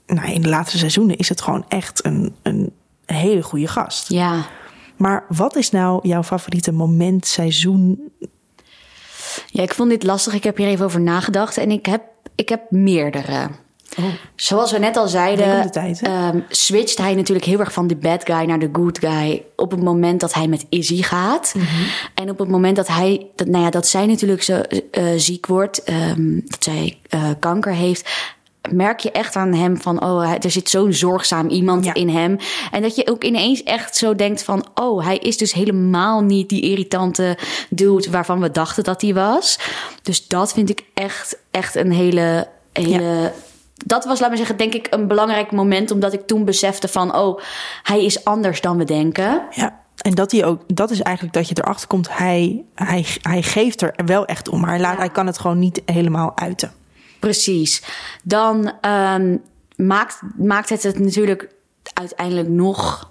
nou, in de laatste seizoenen... is het gewoon echt een, een hele goede gast. Ja. Maar wat is nou jouw favoriete moment, seizoen? Ja, ik vond dit lastig. Ik heb hier even over nagedacht. En ik heb, ik heb meerdere. Zoals we net al zeiden, de tijd, ehm, switcht hij natuurlijk heel erg van de bad guy naar de good guy op het moment dat hij met Izzy gaat. Mhm. En op het moment dat hij, dat, nou ja, dat zij natuurlijk zo eh, ziek wordt, ehm, dat zij eh, kanker heeft. Merk je echt aan hem van, oh, er zit zo'n zorgzaam iemand Ja. in hem. En dat je ook ineens echt zo denkt van, oh, hij is dus helemaal niet die irritante dude waarvan we dachten dat hij was. Dus dat vind ik echt, echt een hele, hele dat was, laat me zeggen, denk ik een belangrijk moment. Omdat ik toen besefte van, oh, hij is anders dan we denken. Ja. En dat, hij ook, dat is eigenlijk dat je erachter komt, hij, hij, hij geeft er wel echt om, maar hij, laat, Ja. hij kan het gewoon niet helemaal uiten. Precies. Dan ehm, maakt, maakt het het natuurlijk uiteindelijk nog,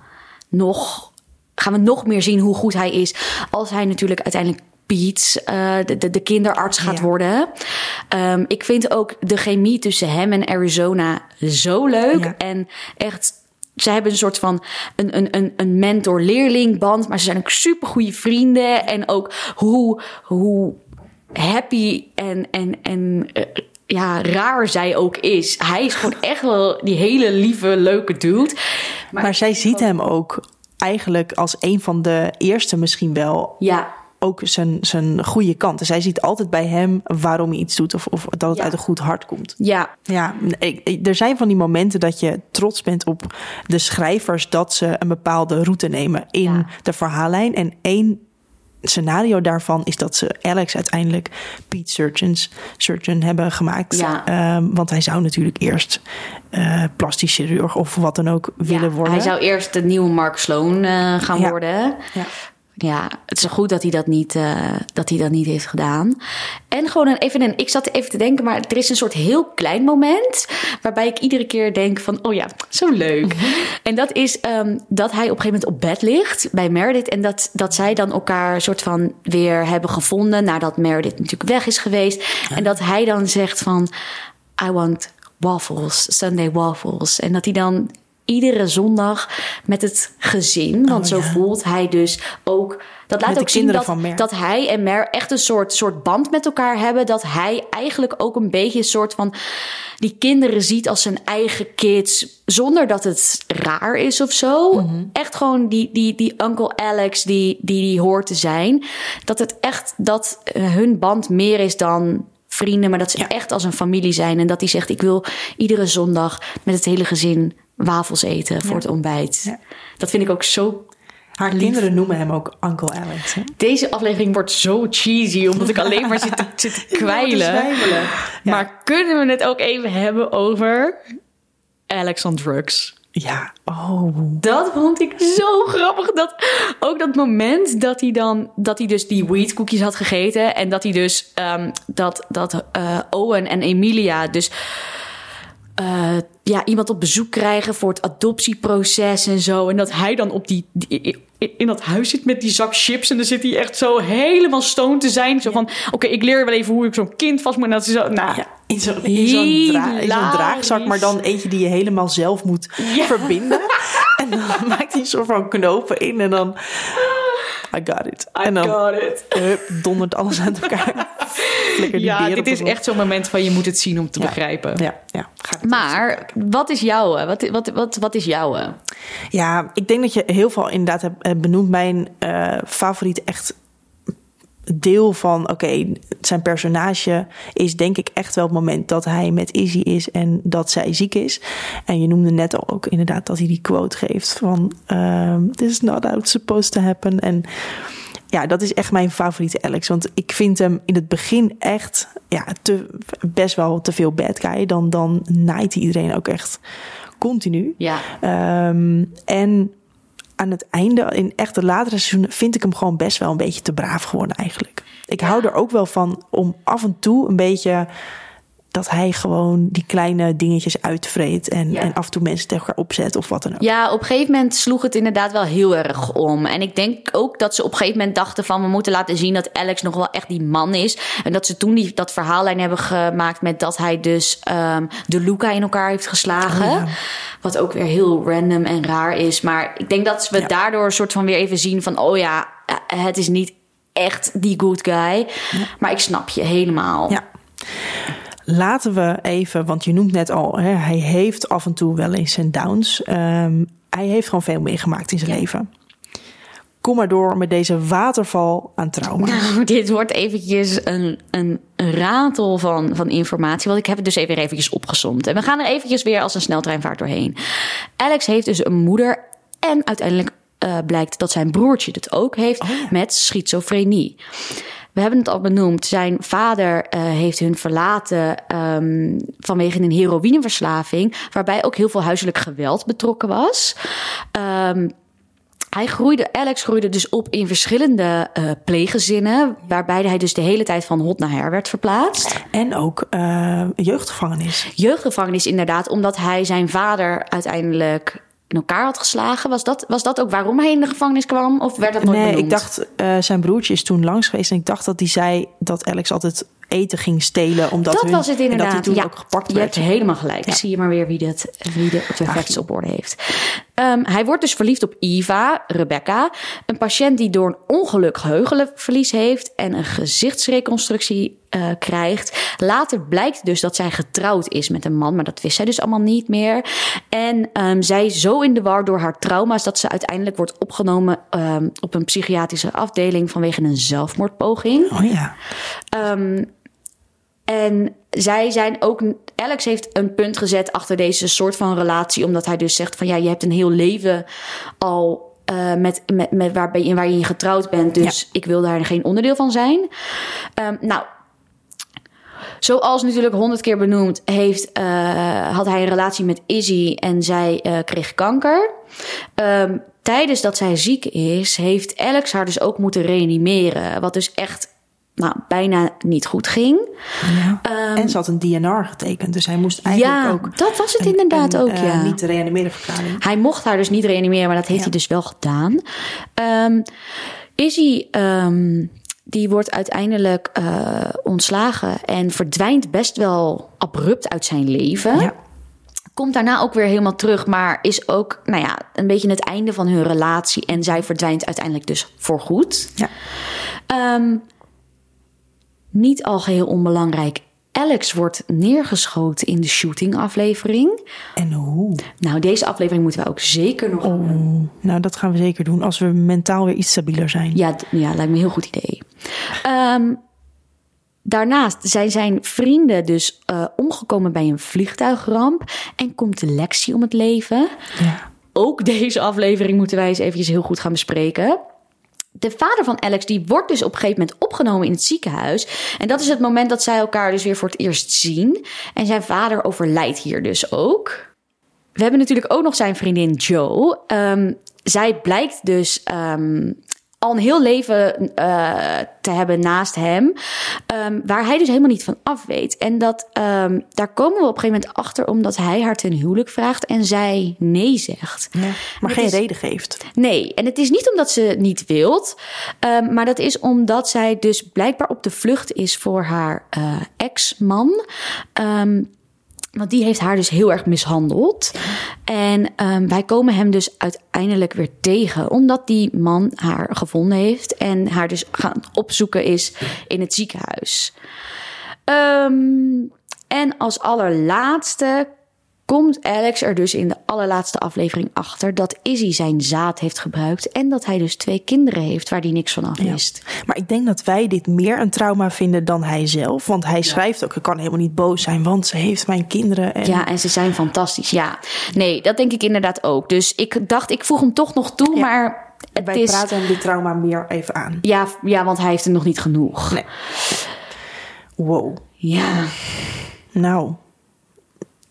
nog... Gaan we nog meer zien hoe goed hij is... als hij natuurlijk uiteindelijk Piet, eh, de, de, de kinderarts gaat Ja. worden. Ehm, ik vind ook de chemie tussen hem en Arizona zo leuk. Ja. En echt... Ze hebben een soort van een, een, een, een mentor-leerling band, maar ze zijn ook super goede vrienden. En ook hoe, hoe happy en, en, en eh, ja, raar zij ook is. Hij is gewoon echt wel die hele lieve, leuke dude. Maar, zij ziet hem ook eigenlijk als een van de eerste misschien wel Ja, ook zijn, zijn goede kant. Dus zij ziet altijd bij hem waarom hij iets doet of, of dat het Ja. uit een goed hart komt. ja, Ja, ik, ik- er zijn van die momenten dat je trots bent op de schrijvers dat ze een bepaalde route nemen in Ja. de verhaallijn. En één scenario daarvan is dat ze Alex uiteindelijk Pete Surgeons, Surgeon hebben gemaakt. Ja. Ehm, want hij zou natuurlijk eerst eh, plastisch chirurg of wat dan ook willen worden. Hij zou eerst de nieuwe Mark Sloan eh, gaan Ja. worden. Ja. Het is goed dat hij dat niet, eh, dat hij dat niet heeft gedaan. En gewoon een, even een, ik zat even te denken, maar er is een soort heel klein moment waarbij ik iedere keer denk van, oh ja, zo leuk. En dat is ehm, dat hij op een gegeven moment op bed ligt bij Meredith en dat, dat zij dan elkaar soort van weer hebben gevonden nadat Meredith natuurlijk weg is geweest. En dat hij dan zegt van, I want waffles, Sunday waffles. En dat hij dan iedere zondag met het gezin, want zo Oh, ja. voelt hij dus ook. Dat laat ook zien dat, dat hij en Mer echt een soort, soort band met elkaar hebben. Dat hij eigenlijk ook een beetje een soort van die kinderen ziet als zijn eigen kids. Zonder dat het raar is of zo. Mhm. Echt gewoon die, die, die Uncle Alex die, die die hoort te zijn. Dat het echt dat eh, hun band meer is dan vrienden. Maar dat ze Ja. echt als een familie zijn. En dat hij zegt: Ik wil iedere zondag met het hele gezin wafels eten voor Ja. het ontbijt. Ja. Dat vind ik ook zo Haar kinderen noemen hem ook Uncle Alex. Hè? deze aflevering wordt zo cheesy, omdat ik alleen maar zit te, zit te kwijlen. Ja. Maar kunnen we het ook even hebben over Alex on drugs? Ja, oh. Dat vond ik zo grappig. Dat, ook dat moment dat hij dan dat hij dus die weed koekjes had gegeten. En dat hij dus ehm, dat, dat eh, Owen en Emilia dus eh, ja, iemand op bezoek krijgen voor het adoptieproces en zo. En dat hij dan op die, die- in dat huis zit met die zak chips. En dan zit hij echt zo helemaal stoned te zijn. Zo van, oké, ik leer wel even hoe ik zo'n kind vast moet. En dat is zo, nou, Ja, in zo'n dra- draagzak, maar dan eentje die je helemaal zelf moet Ja. verbinden. En dan maakt hij een soort van knopen in en dan... I got it. en dan got it. dondert alles uit elkaar. Die Ja, dit is echt zo'n moment van je moet het zien om te Ja. begrijpen. Ja, ja. Ga Maar wat is jouw? Wat, wat, wat, wat is jouw? Ja, ik denk dat je heel veel inderdaad hebt hebt benoemd. Mijn eh favoriet echt deel van, oké, zijn personage is denk ik echt wel het moment dat hij met Izzy is en dat zij ziek is. En je noemde net al ook inderdaad dat hij die quote geeft van, ehm, this is not how it's supposed to happen. En ja, dat is echt mijn favoriete Alex. Want ik vind hem in het begin echt ja, te, best wel te veel bad guy. Dan, dan naait hij iedereen ook echt continu. Ja. Ehm, en aan het einde, in echt de latere seizoenen, vind ik hem gewoon best wel een beetje te braaf geworden eigenlijk. Ik hou er ook wel van om af en toe een beetje dat hij gewoon die kleine dingetjes uitvreet en, Ja. en af en toe mensen tegen elkaar opzet of wat dan ook. Ja, op een gegeven moment sloeg het inderdaad wel heel erg om. En ik denk ook dat ze op een gegeven moment dachten van... we moeten laten zien dat Alex nog wel echt die man is. En dat ze toen die, dat verhaallijn hebben gemaakt... met dat hij dus ehm, de Luca in elkaar heeft geslagen. Oh ja. Wat ook weer heel random en raar is. Maar ik denk dat we Ja. daardoor een soort van weer even zien van... oh ja, eh, het is niet echt die good guy. Maar ik snap je helemaal. Ja. Laten we even, want je noemt net al, hè, hij heeft af en toe wel eens zijn downs. Ehm, hij heeft gewoon veel meegemaakt in zijn Ja. leven. Kom maar door met deze waterval aan trauma. Nou, dit wordt eventjes een, een, ratel van, van informatie. Want ik heb het dus even eventjes opgesomd. En we gaan er eventjes weer als een sneltreinvaart doorheen. Alex heeft dus een moeder. En uiteindelijk eh, blijkt dat zijn broertje het ook heeft met schizofrenie. We hebben het al benoemd. Zijn vader uh, heeft hun verlaten um, vanwege een heroïneverslaving, waarbij ook heel veel huiselijk geweld betrokken was. Um, hij groeide, Alex groeide dus op in verschillende uh, pleeggezinnen, waarbij hij dus de hele tijd van hot naar her werd verplaatst. En ook uh, jeugdgevangenis. Jeugdgevangenis, inderdaad, omdat hij zijn vader uiteindelijk in elkaar had geslagen. Was dat, was dat ook waarom hij in de gevangenis kwam? Of werd dat nooit nee, benoemd? ik dacht, uh, zijn broertje is toen langs geweest en ik dacht dat hij zei dat Alex altijd eten ging stelen. Omdat dat hun, was het inderdaad. En dat hij toen ja, ook gepakt je werd. hebt helemaal gelijk. Ja. Zie je maar weer wie, dit, wie de, de facts op orde heeft. Um, hij wordt dus verliefd op Eva, Rebecca. Een patiënt die door een ongeluk geheugenverlies heeft... en een gezichtsreconstructie uh, krijgt. Later blijkt dus dat zij getrouwd is met een man... maar dat wist zij dus allemaal niet meer. En um, zij is zo in de war door haar trauma's... dat ze uiteindelijk wordt opgenomen um, op een psychiatrische afdeling... vanwege een zelfmoordpoging. Oh ja. Um, en zij zijn ook. Alex heeft een punt gezet achter deze soort van relatie. Omdat hij dus zegt: van ja, je hebt een heel leven al. Uh, met, met, met waar, je, waar je getrouwd bent. Dus ja. ik wil daar geen onderdeel van zijn. Um, nou, Zoals natuurlijk honderd keer benoemd, heeft, uh, had hij een relatie met Izzy en zij uh, kreeg kanker. Um, tijdens dat zij ziek is, heeft Alex haar dus ook moeten reanimeren. Wat dus echt nou, bijna niet goed ging. Ja. Um, en ze had een DNR getekend, dus hij moest eigenlijk ja, ook... dat was het een, inderdaad een, ook, uh, ja. Niet reanimeren verklaring. Hij mocht haar dus niet reanimeren, maar dat heeft Ja. hij dus wel gedaan. Um, Izzy, um, die wordt uiteindelijk uh, ontslagen en verdwijnt best wel abrupt uit zijn leven. Ja. Komt daarna ook weer helemaal terug, maar is ook, nou ja, een beetje het einde van hun relatie. En zij verdwijnt uiteindelijk dus voorgoed. Ja. Um, niet al geheel onbelangrijk. Alex wordt neergeschoten in de shooting-aflevering. En hoe? Nou, deze aflevering moeten we ook zeker nog. Oh, nou, dat gaan we zeker doen als we mentaal weer iets stabieler zijn. Ja, ja lijkt me een heel goed idee. Um, daarnaast zijn zijn vrienden dus uh, omgekomen bij een vliegtuigramp. En komt Lexi om het leven. Ja. Ook deze aflevering moeten wij eens eventjes heel goed gaan bespreken. De vader van Alex die wordt dus op een gegeven moment opgenomen in het ziekenhuis. En dat is het moment dat zij elkaar dus weer voor het eerst zien. En zijn vader overlijdt hier dus ook. We hebben natuurlijk ook nog zijn vriendin Joe. Um, zij blijkt dus um, al een heel leven uh, te hebben naast hem. Um, waar hij dus helemaal niet van af weet. En dat, um, daar komen we op een gegeven moment achter omdat hij haar ten huwelijk vraagt en zij nee zegt. Ja, maar geen is- reden geeft. Nee, en het is niet omdat ze niet wilt, um, maar dat is omdat zij dus blijkbaar op de vlucht is voor haar uh, ex-man. Um, want die heeft haar dus heel erg mishandeld. En um, wij komen hem dus uiteindelijk weer tegen. Omdat die man haar gevonden heeft. En haar dus gaan opzoeken is in het ziekenhuis. Um, en als allerlaatste komt Alex er dus in de allerlaatste aflevering achter... dat Izzy zijn zaad heeft gebruikt. En dat hij dus twee kinderen heeft waar hij niks van af wist. Ja. Maar ik denk dat wij dit meer een trauma vinden dan hij zelf. Want hij schrijft ook, ik kan helemaal niet boos zijn... want ze heeft mijn kinderen. En... Ja, en ze zijn fantastisch. Ja, nee, dat denk ik inderdaad ook. Dus ik dacht, ik voeg hem toch nog toe, Ja. maar het wij is... praten hem dit trauma meer even aan. Ja, ja, want hij heeft er nog niet genoeg. Nee. Wow. Ja, Nou.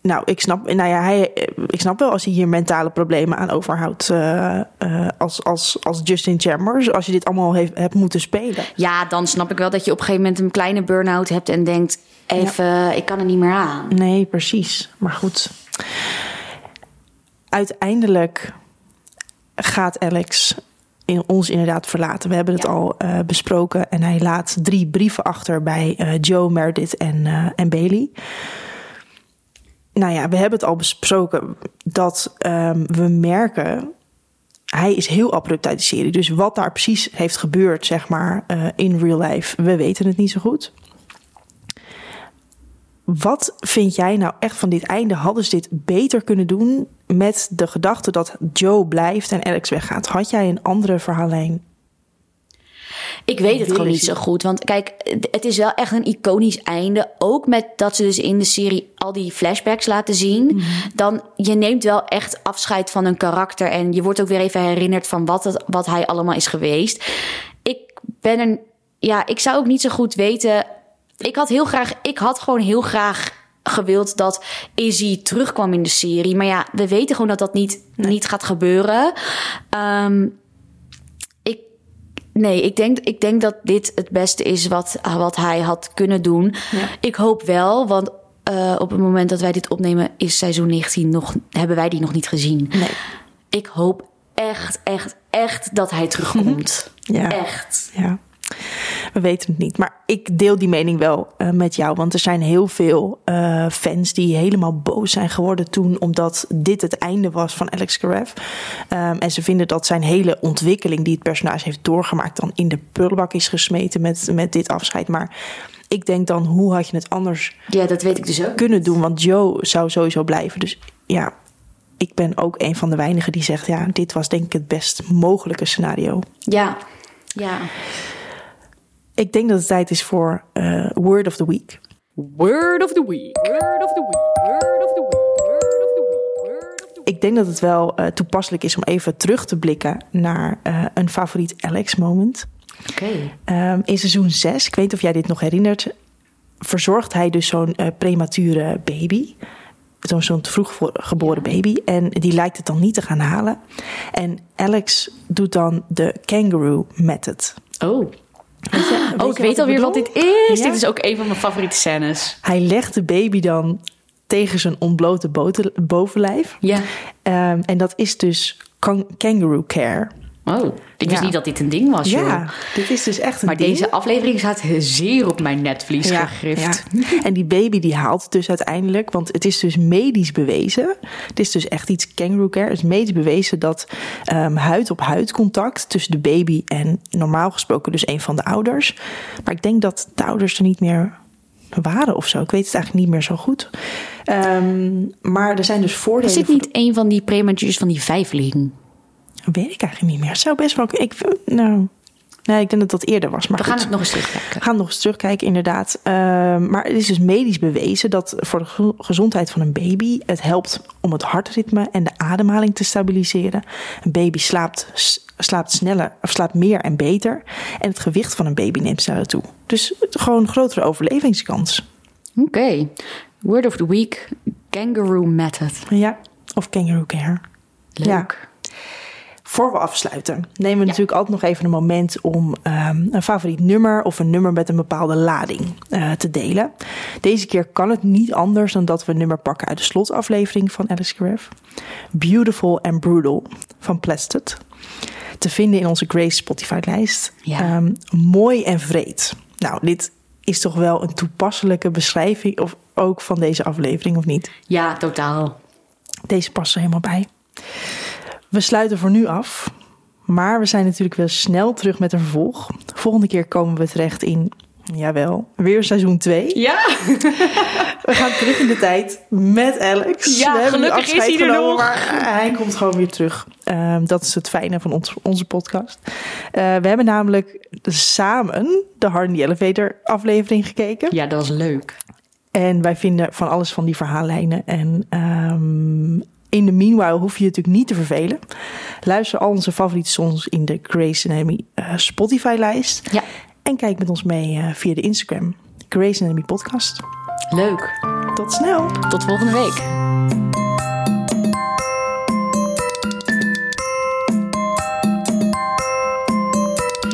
Nou, ik snap, nou ja, hij, ik snap wel als hij hier mentale problemen aan overhoudt. Uh, uh, als, als, als Justin Chambers. Als je dit allemaal heeft, hebt moeten spelen. ja, dan snap ik wel dat je op een gegeven moment een kleine burn-out hebt en denkt: even, ik kan er niet meer aan. Nee, precies. Maar goed. Uiteindelijk gaat Alex in ons inderdaad verlaten. We hebben het Ja. al uh, besproken. En hij laat drie brieven achter bij Joe, Meredith en, en Bailey. Nou ja, we hebben het al besproken dat um, we merken. Hij is heel abrupt uit de serie. Dus wat daar precies heeft gebeurd, zeg maar, uh, in real life, we weten het niet zo goed. Wat vind jij nou echt van dit einde? Hadden ze dit beter kunnen doen met de gedachte dat Joe blijft en Alex weggaat? Had jij een andere verhaallijn? Ik weet het gewoon niet zo goed. Want kijk, het is wel echt een iconisch einde. Ook met dat ze dus in de serie al die flashbacks laten zien. Mm -hmm. Dan je neemt wel echt afscheid van een karakter. En je wordt ook weer even herinnerd van wat, het, wat hij allemaal is geweest. Ik ben er ja, ik zou ook niet zo goed weten. Ik had heel graag, ik had gewoon heel graag gewild dat Izzy terugkwam in de serie. Maar ja, we weten gewoon dat dat niet, niet gaat gebeuren. Ehm, ik, nee, ik denk, ik denk dat dit het beste is wat, wat hij had kunnen doen. Ja. Ik hoop wel, want eh, op het moment dat wij dit opnemen, is seizoen 19 nog, hebben wij die nog niet gezien. Nee. Ik hoop echt, echt, echt dat hij terugkomt. Ja. Echt. Ja, we weten het niet. Maar ik deel die mening wel eh, met jou. Want er zijn heel veel eh, fans die helemaal boos zijn geworden toen. Omdat dit het einde was van Alex Karev. Ehm, en ze vinden dat zijn hele ontwikkeling die het personage heeft doorgemaakt. dan in de prullenbak is gesmeten met, met dit afscheid. Maar ik denk dan, hoe had je het anders Ja, dat weet ik dus ook. kunnen doen? Want Joe zou sowieso blijven. Dus ja, ik ben ook een van de weinigen die zegt: ja, dit was denk ik het best mogelijke scenario. Ja. Ja. Ik denk dat het tijd is voor eh, Word of the Week. Word of the week. Word of the week. Word of the week. Word of the week. Word of the Ik denk dat het wel eh, toepasselijk is om even terug te blikken naar eh, een favoriet Alex-moment. Oké. Ehm, in seizoen 6, ik weet niet of jij dit nog herinnert, verzorgt hij dus zo'n premature baby. Zo'n te vroeg geboren baby. En die lijkt het dan niet te gaan halen. En Alex doet dan de kangaroo method. Oh. Weet je, Oh, ik weet alweer wat dit is. Dit is ook een van mijn favoriete scènes. Hij legt de baby dan tegen zijn ontblote bovenlijf. Ja. Ehm, en dat is dus kan- kangaroo care. Oh, ik wist Ja. niet dat dit een ding was, joh. Ja, dit is dus echt een Maar ding. deze aflevering staat zeer op mijn netvlies Ja, gegrift. ja. En die baby die haalt het dus uiteindelijk, want het is dus medisch bewezen. Het is dus echt iets kangaroo care. Het is medisch bewezen dat ehm, huid op huid contact tussen de baby en normaal gesproken dus een van de ouders. Maar ik denk dat de ouders er niet meer waren of zo. Ik weet het eigenlijk niet meer zo goed. Ehm, maar er zijn dus voordelen. Is dit voor- niet een van die prematures van die vijfling? Weet ik eigenlijk niet meer. Zou best wel. Ik, nou, nee, ik denk dat dat eerder was. Maar We gaan het nog eens terugkijken. We gaan nog eens terugkijken, inderdaad. Ehm, maar het is dus medisch bewezen dat voor de ge- gezondheid van een baby het helpt om het hartritme en de ademhaling te stabiliseren. Een baby slaapt, slaapt sneller of slaapt meer en beter. En het gewicht van een baby neemt sneller toe. Dus gewoon een grotere overlevingskans. Oké. Word of the week. Kangaroo method. Ja, of kangaroo care. Leuk. Ja. Voor we afsluiten, nemen we natuurlijk altijd nog even een moment om ehm, een favoriet nummer of een nummer met een bepaalde lading eh, te delen. Deze keer kan het niet anders dan dat we een nummer pakken uit de slotaflevering van Alice Karev. Beautiful and Brutal van Plasted. Te vinden in onze Grace Spotify-lijst. Ja. Ehm, mooi en vreed. Nou, dit is toch wel een toepasselijke beschrijving of ook van deze aflevering, of niet? Ja, totaal. Deze past er helemaal bij. We sluiten voor nu af. Maar we zijn natuurlijk wel snel terug met een vervolg. Volgende keer komen we terecht in, jawel, weer seizoen 2. Ja. We gaan terug in de tijd met Alex. Ja, we hebben nu gelukkig is hij er genomen, nog. Maar hij komt gewoon weer terug. Ehm, dat is het fijne van ons, onze podcast. Eh, we hebben namelijk samen de Hard in the Elevator aflevering gekeken. Ja, dat was leuk. En wij vinden van alles van die verhaallijnen. En ehm, in de meanwhile hoef je je natuurlijk niet te vervelen. Luister al onze favoriete songs in de Grace Anatomy eh, Spotify-lijst. Ja. En kijk met ons mee eh, via de Instagram. Grace Anatomy Podcast. Leuk. Tot snel! Tot volgende week.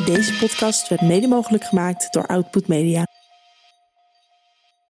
Deze podcast werd mede mogelijk gemaakt door Output Media.